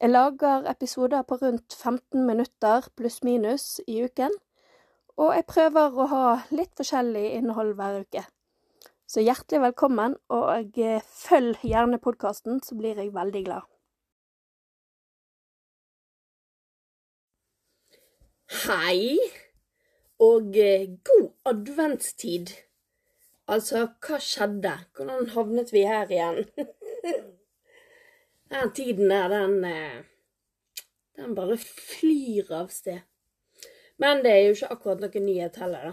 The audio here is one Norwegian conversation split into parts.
Jeg lager episoder på rundt 15 minutter pluss-minus i uken, og jeg prøver å ha litt forskjellig innhold hver uke. Så hjertelig velkommen, og eh, følg gjerne podkasten, så blir jeg veldig glad. Hei, og eh, god adventstid. Altså, hva skjedde? Hvordan havnet vi her igjen? den tiden der, den eh, Den bare flyr av sted. Men det er jo ikke akkurat noen nyhet heller, da.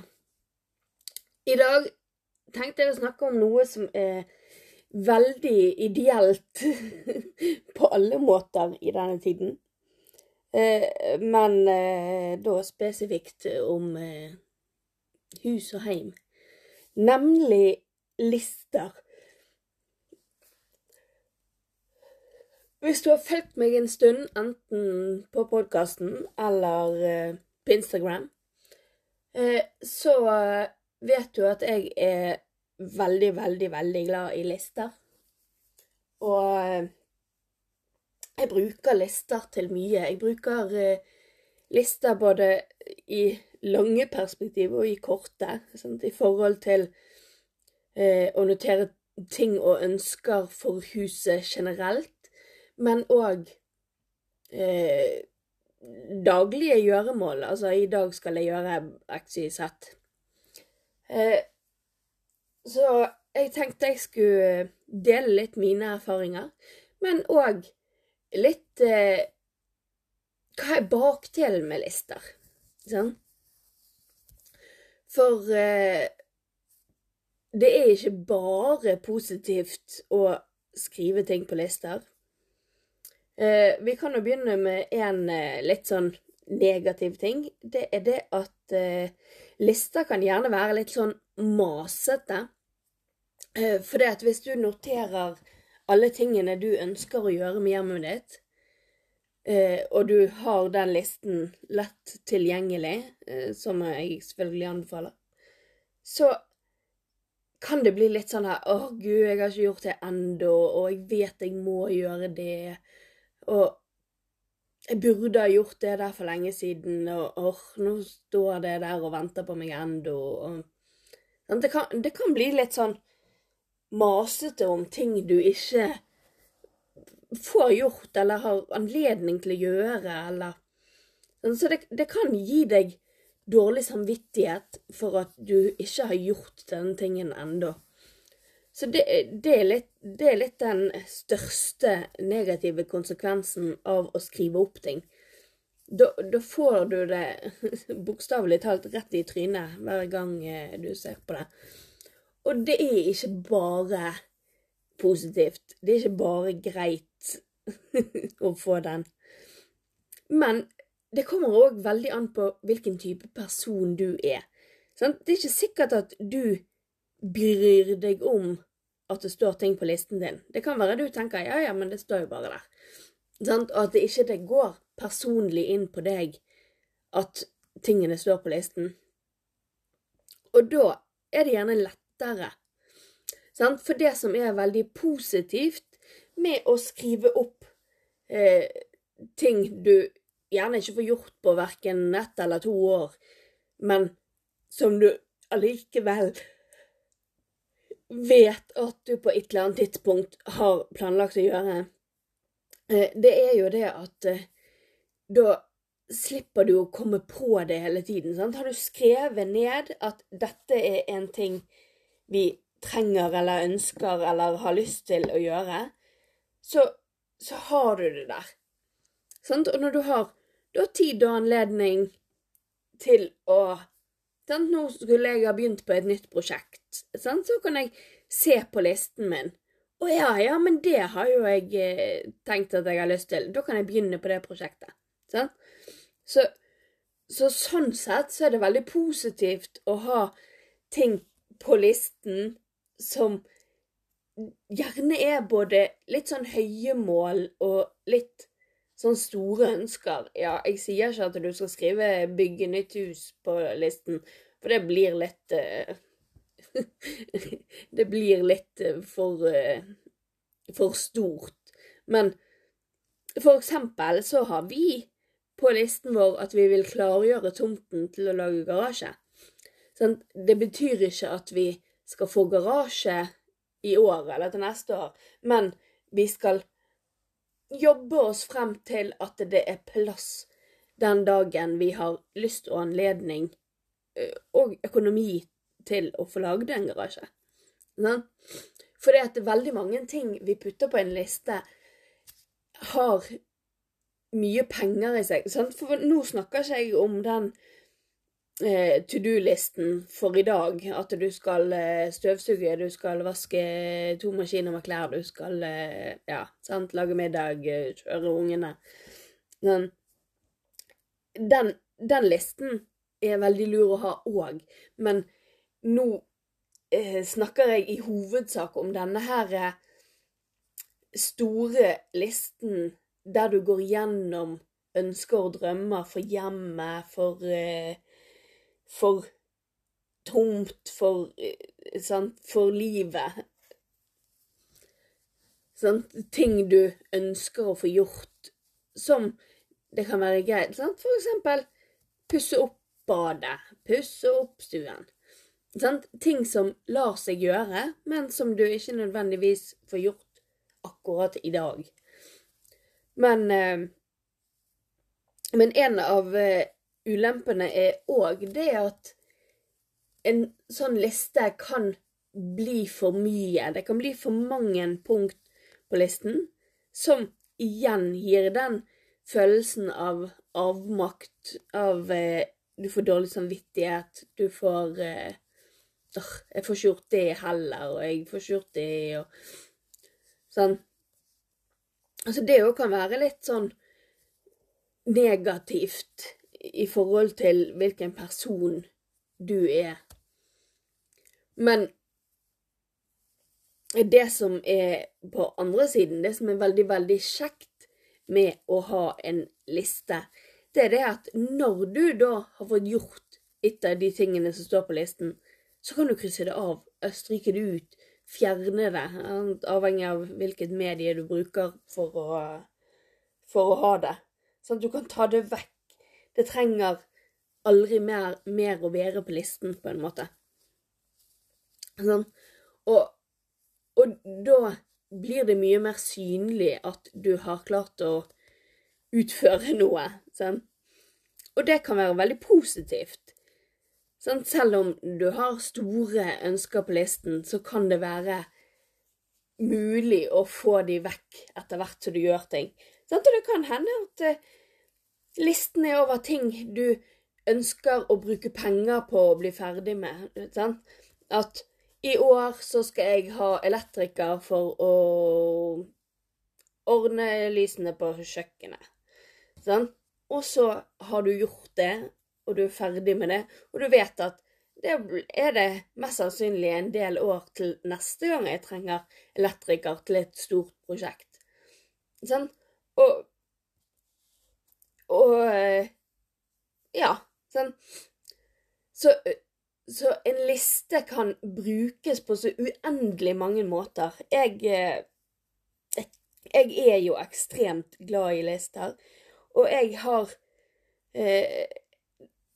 I dag tenkte jeg å snakke om noe som er veldig ideelt på alle måter i denne tiden. Eh, men eh, da spesifikt om hus og heim. Nemlig lister. Hvis du har fulgt meg en stund, enten på podkasten eller på Instagram, så vet du at jeg er veldig, veldig, veldig glad i lister. Og eh, jeg bruker lister til mye. Jeg bruker eh, lister både i lange perspektiv og i korte, sant? i forhold til eh, å notere ting og ønsker for huset generelt, men òg eh, daglige gjøremål. Altså, i dag skal jeg gjøre x, y. Eh, så jeg tenkte jeg skulle dele litt mine erfaringer, men òg litt eh, Hva er bakdelen med lister? Sånn? For eh, det er ikke bare positivt å skrive ting på lister. Eh, vi kan jo begynne med en eh, litt sånn negativ ting. Det er det at eh, lister kan gjerne være litt sånn masete. Eh, for det at hvis du noterer alle tingene du ønsker å gjøre med hjemmet ditt, eh, og du har den listen lett tilgjengelig, eh, som jeg selvfølgelig anbefaler, så kan det bli litt sånn her Å, gud, jeg har ikke gjort det ennå, og jeg vet jeg må gjøre det. Og jeg burde ha gjort det der for lenge siden, og åh, nå står det der og venter på meg ennå. Det, det, kan bli litt sånn masete om ting du ikke får gjort, eller har anledning til å gjøre, eller Så det, det kan gi deg dårlig samvittighet for at du ikke har gjort denne tingen ennå. Så det, det, er litt, det, er litt, den største negative konsekvensen av å skrive opp ting. Da, da får du det bokstavelig talt rett i trynet hver gang eh, du ser på det. Og det er ikke bare positivt. Det er ikke bare greit å få den. Men det kommer òg veldig an på hvilken type person du er. Det er ikke sikkert at du bryr deg om at det står ting på listen din. Det kan være du tenker ja, ja, men det står jo bare der. Og at det ikke det går personlig inn på deg at tingene står på listen. Og da er det gjerne lettere. For det som er veldig positivt med å skrive opp eh, ting du gjerne ikke får gjort på verken ett eller to år, men som du allikevel vet at du på et eller annet tidspunkt har planlagt å gjøre, eh, det er jo det at eh, da slipper du å komme på det hele tiden. Sant? Har du skrevet ned at dette er en ting vi trenger eller ønsker eller har lyst til å gjøre, så, så har du det der. Sant? Og når du har da tid og anledning til å Sant? Nå skulle jeg ha begynt på et nytt prosjekt. Sant? Så kan jeg se på listen min. Å ja, ja, men det har jo jeg eh, tenkt at jeg har lyst til. Da kan jeg begynne på det prosjektet. Sant? Så, så sånn sett så er det veldig positivt å ha ting på listen som gjerne er både litt sånn høye mål og litt sånn store ønsker. Ja, jeg sier ikke at du skal skrive 'bygge nytt hus' på listen, for det blir litt uh, Det blir litt uh, for uh, for stort. Men for eksempel så har vi på listen vår at vi vil klargjøre tomten til å lage garasje. Sånn, det betyr ikke at vi skal få garasje i år eller til neste år, men vi skal jobbe oss frem til at det er plass den dagen vi har lyst og anledning og økonomi til å få lagd en garasje. For det at veldig mange ting vi putter på en liste, har mye penger i seg. For nå snakker ikke jeg om den eh, to do-listen for i dag. At du skal eh, støvsuge, du skal vaske to maskiner med klær, du skal eh, ja, sant? lage middag, eh, kjøre ungene. Sånn. Den, den listen er veldig lur å ha òg, men nå eh, snakker jeg i hovedsak om denne her eh, store listen der du går gjennom ønsker og drømmer for hjemmet, for, eh, for tomt, for, eh, sant, for livet. Sant? Ting du ønsker å få gjort som det kan være greit. Sant? For eksempel pusse opp badet, pusse opp stuen. Sant? Ting som lar seg gjøre, men som du ikke nødvendigvis får gjort akkurat i dag. Men, eh, men en av eh, ulempene er òg det at en sånn liste kan bli for mye. Det kan bli for mange punkt på listen, som igjen gir den følelsen av avmakt, av eh, Du får dårlig samvittighet, du får eh, jeg får ikke gjort det heller, og jeg får ikke gjort det, og sånn. Altså, det òg kan være litt sånn negativt i forhold til hvilken person du er. Men det som er på andre siden, det som er veldig, veldig kjekt med å ha en liste, det er det at når du da har fått gjort et av de tingene som står på listen, så kan du krysse det av, stryke det ut, fjerne det, avhengig av hvilket medie du bruker for å, for å ha det. Sånn at du kan ta det vekk. Det trenger aldri mer, mer å være på listen, på en måte. Sånn. Og, og da blir det mye mer synlig at du har klart å utføre noe. Sånn. Og det kan være veldig positivt. Sånn, selv om du har store ønsker på listen, så kan det være mulig å få de vekk etter hvert som du gjør ting. Sånn, og det kan hende at uh, listen er over ting du ønsker å bruke penger på å bli ferdig med. Sant? At i år så skal jeg ha elektriker for å ordne lysene på kjøkkenet. Sant? Og så har du gjort det, og du er ferdig med det, og du vet at det er det mest sannsynlig en del år til neste gang jeg trenger elektriker til et stort prosjekt. Sånn? Og Og eh, Ja. Sånn. Så, så en liste kan brukes på så uendelig mange måter. Jeg, eh, jeg er jo ekstremt glad i lister, og jeg har eh,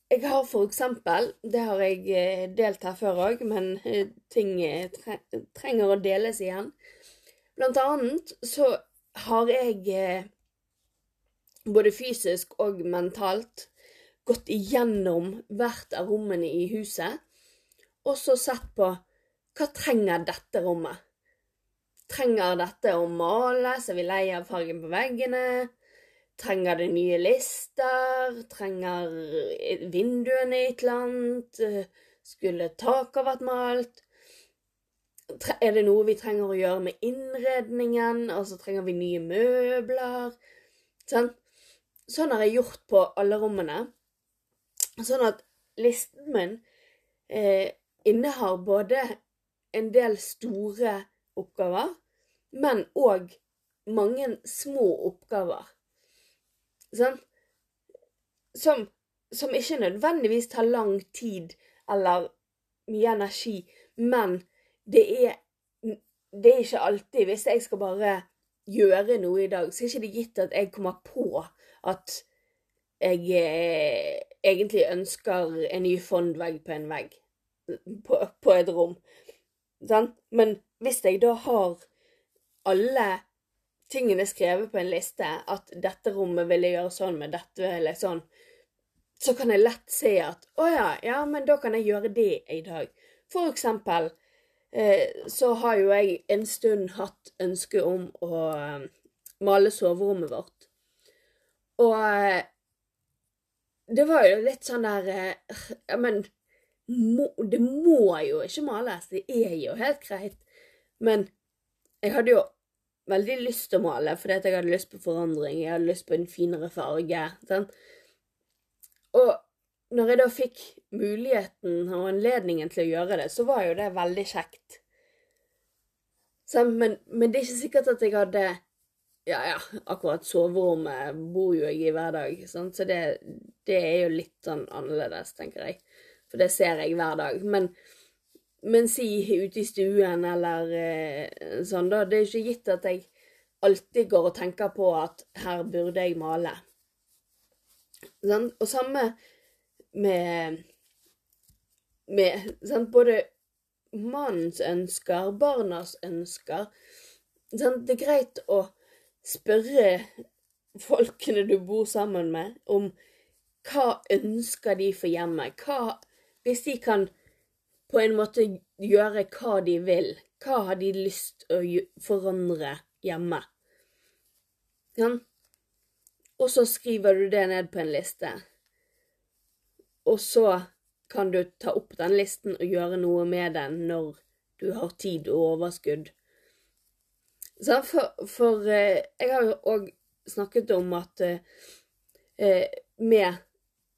jeg har for eksempel, det har jeg eh, delt her før òg, men ting trenger å deles igjen. Blant annet så har jeg både fysisk og mentalt gått igjennom hvert av rommene i huset, og så sett på hva trenger dette rommet? Trenger dette å males? Er vi lei av fargen på veggene? Trenger det nye lister? Trenger vinduene et eller annet? Skulle taket vært malt? Er det noe vi trenger å gjøre med innredningen? Altså trenger vi nye møbler? Sånn, sånn har jeg gjort på alle rommene. Sånn at listen min eh, innehar både en del store oppgaver, men òg mange små oppgaver. Sånn? Som, som ikke nødvendigvis tar lang tid eller mye energi, men det er, det er ikke alltid Hvis jeg skal bare gjøre noe i dag, så er det ikke gitt at jeg kommer på at jeg eh, egentlig ønsker en ny fondvegg på en vegg. På, på et rom. Sånn? Men hvis jeg da har alle tingene skrevet på en liste, at dette rommet vil jeg gjøre sånn med dette eller sånn, så kan jeg lett se at å ja, ja, men da kan jeg gjøre det i dag. For eksempel eh, så har jo jeg en stund hatt ønske om å eh, male soverommet vårt. Og eh, det var jo litt sånn der eh, Ja, men må, det må jo ikke males. Det er jo helt greit. Men jeg hadde jo veldig lyst til å male, fordi at jeg hadde lyst på forandring. Jeg hadde lyst på en finere farge. Sånn. Og når jeg da fikk muligheten og anledningen til å gjøre det, så var jo det veldig kjekt. Sånn, Men, men det er ikke sikkert at jeg hadde Ja, ja, akkurat soverommet bor jo jeg i hver dag, sant? så det, det er jo litt sånn annerledes, tenker jeg. For det ser jeg hver dag. Men, men si ute i stuen eller eh, sånn, da. Det er ikke gitt at jeg alltid går og tenker på at her burde jeg male. Sånn? Og samme med, med sånn, Både mannens ønsker, barnas ønsker. Sånn? Det er greit å spørre folkene du bor sammen med, om hva ønsker de for hjemmet? Hva, hvis de kan på en måte gjøre hva de vil, hva har de lyst til å forandre hjemme? Ja. Og så skriver du det ned på en liste. Og så kan du ta opp den listen og gjøre noe med den når du har tid og overskudd. For, for eh, jeg har jo òg snakket om at eh, eh, med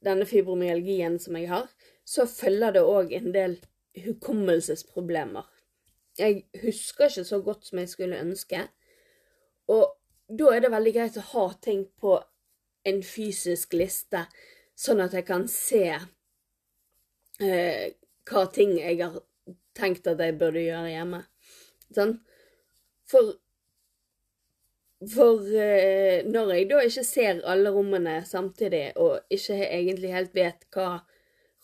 denne fibromyalgien som jeg har, så følger det òg en del hukommelsesproblemer. Jeg husker ikke så godt som jeg skulle ønske. Og da er det veldig greit å ha ting på en fysisk liste, sånn at jeg kan se eh, hva ting jeg har tenkt at jeg burde gjøre hjemme. Sånn? For for eh, når jeg da ikke ser alle rommene samtidig, og ikke egentlig helt vet hva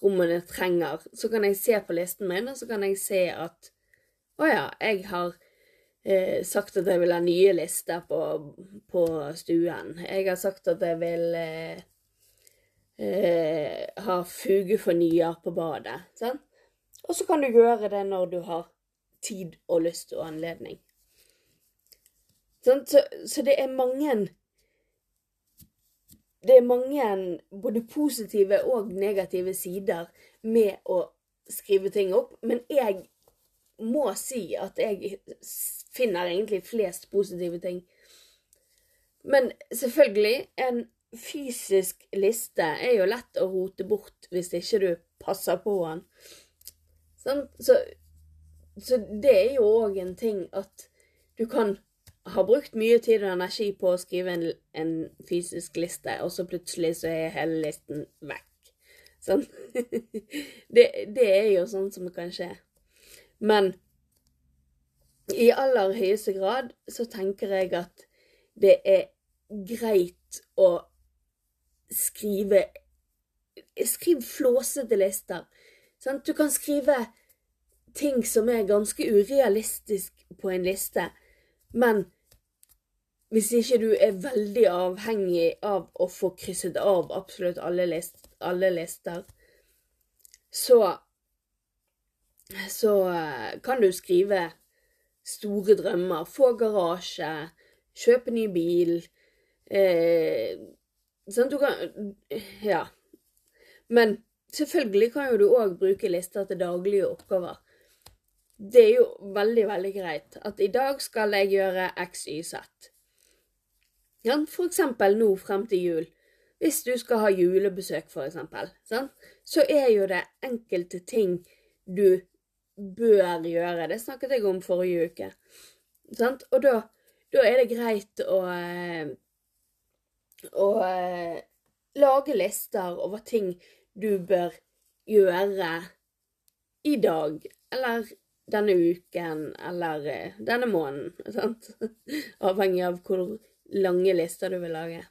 rommene trenger, så kan jeg se på listen min, og så kan jeg se at å ja, jeg har eh, sagt at jeg vil ha nye lister på, på stuen. Jeg har sagt at jeg vil eh, eh, ha fugefornyer på badet. Sant? Og så kan du gjøre det når du har tid og lyst og anledning. Så, så det er mange Det er mange både positive og negative sider med å skrive ting opp, men jeg må si at jeg finner egentlig flest positive ting. Men selvfølgelig, en fysisk liste er jo lett å rote bort hvis ikke du passer på den. Sånn? Så, så det er jo òg en ting at du kan ha brukt mye tid og energi på å skrive en, en fysisk liste, og så plutselig så er hele listen vekk. Sånn. Det, det er jo sånn som kan skje. Men i aller høyeste grad så tenker jeg at det er greit å skrive Skriv flåsete lister. Sånn? Du kan skrive ting som er ganske urealistisk på en liste, men hvis ikke du er veldig avhengig av å få krysset av absolutt alle, list, alle lister, så så eh, kan du skrive store drømmer. Få garasje, kjøpe ny bil. Eh, sånn du kan Ja. Men selvfølgelig kan jo du òg bruke lister til daglige oppgaver. det er jo veldig, veldig greit at i dag skal jeg gjøre x, y, z. Ja, for eksempel nå frem til jul. Hvis du skal ha julebesøk, for eksempel, sant? så er jo det enkelte ting du bør gjøre. Det snakket jeg om forrige uke. Sant? Og da, da er det greit å, eh, å eh, lage lister over ting du bør gjøre i dag, eller denne uken, eller eh, denne måneden. Sant? Avhengig av hvor lange lister du vil lage.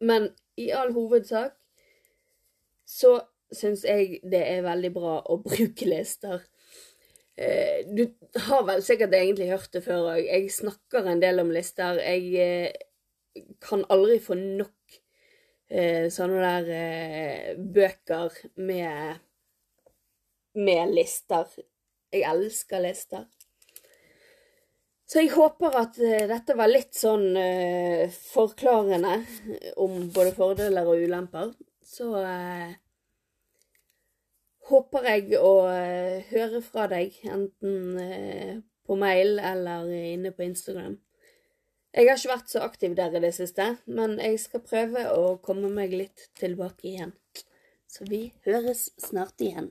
Men i all hovedsak så syns jeg det er veldig bra å bruke lister. Eh, du har vel sikkert egentlig hørt det før òg. Jeg snakker en del om lister. Jeg eh, kan aldri få nok eh, sånne der bøker med, med lister. Jeg elsker lister. Så jeg håper at dette var litt sånn forklarende om både fordeler og ulemper. Så håper jeg å uh, høre fra deg, enten uh, på mail eller inne på Instagram. Jeg har ikke vært så aktiv der i det siste, men jeg skal prøve å komme meg litt tilbake igjen. Så vi høres snart igjen.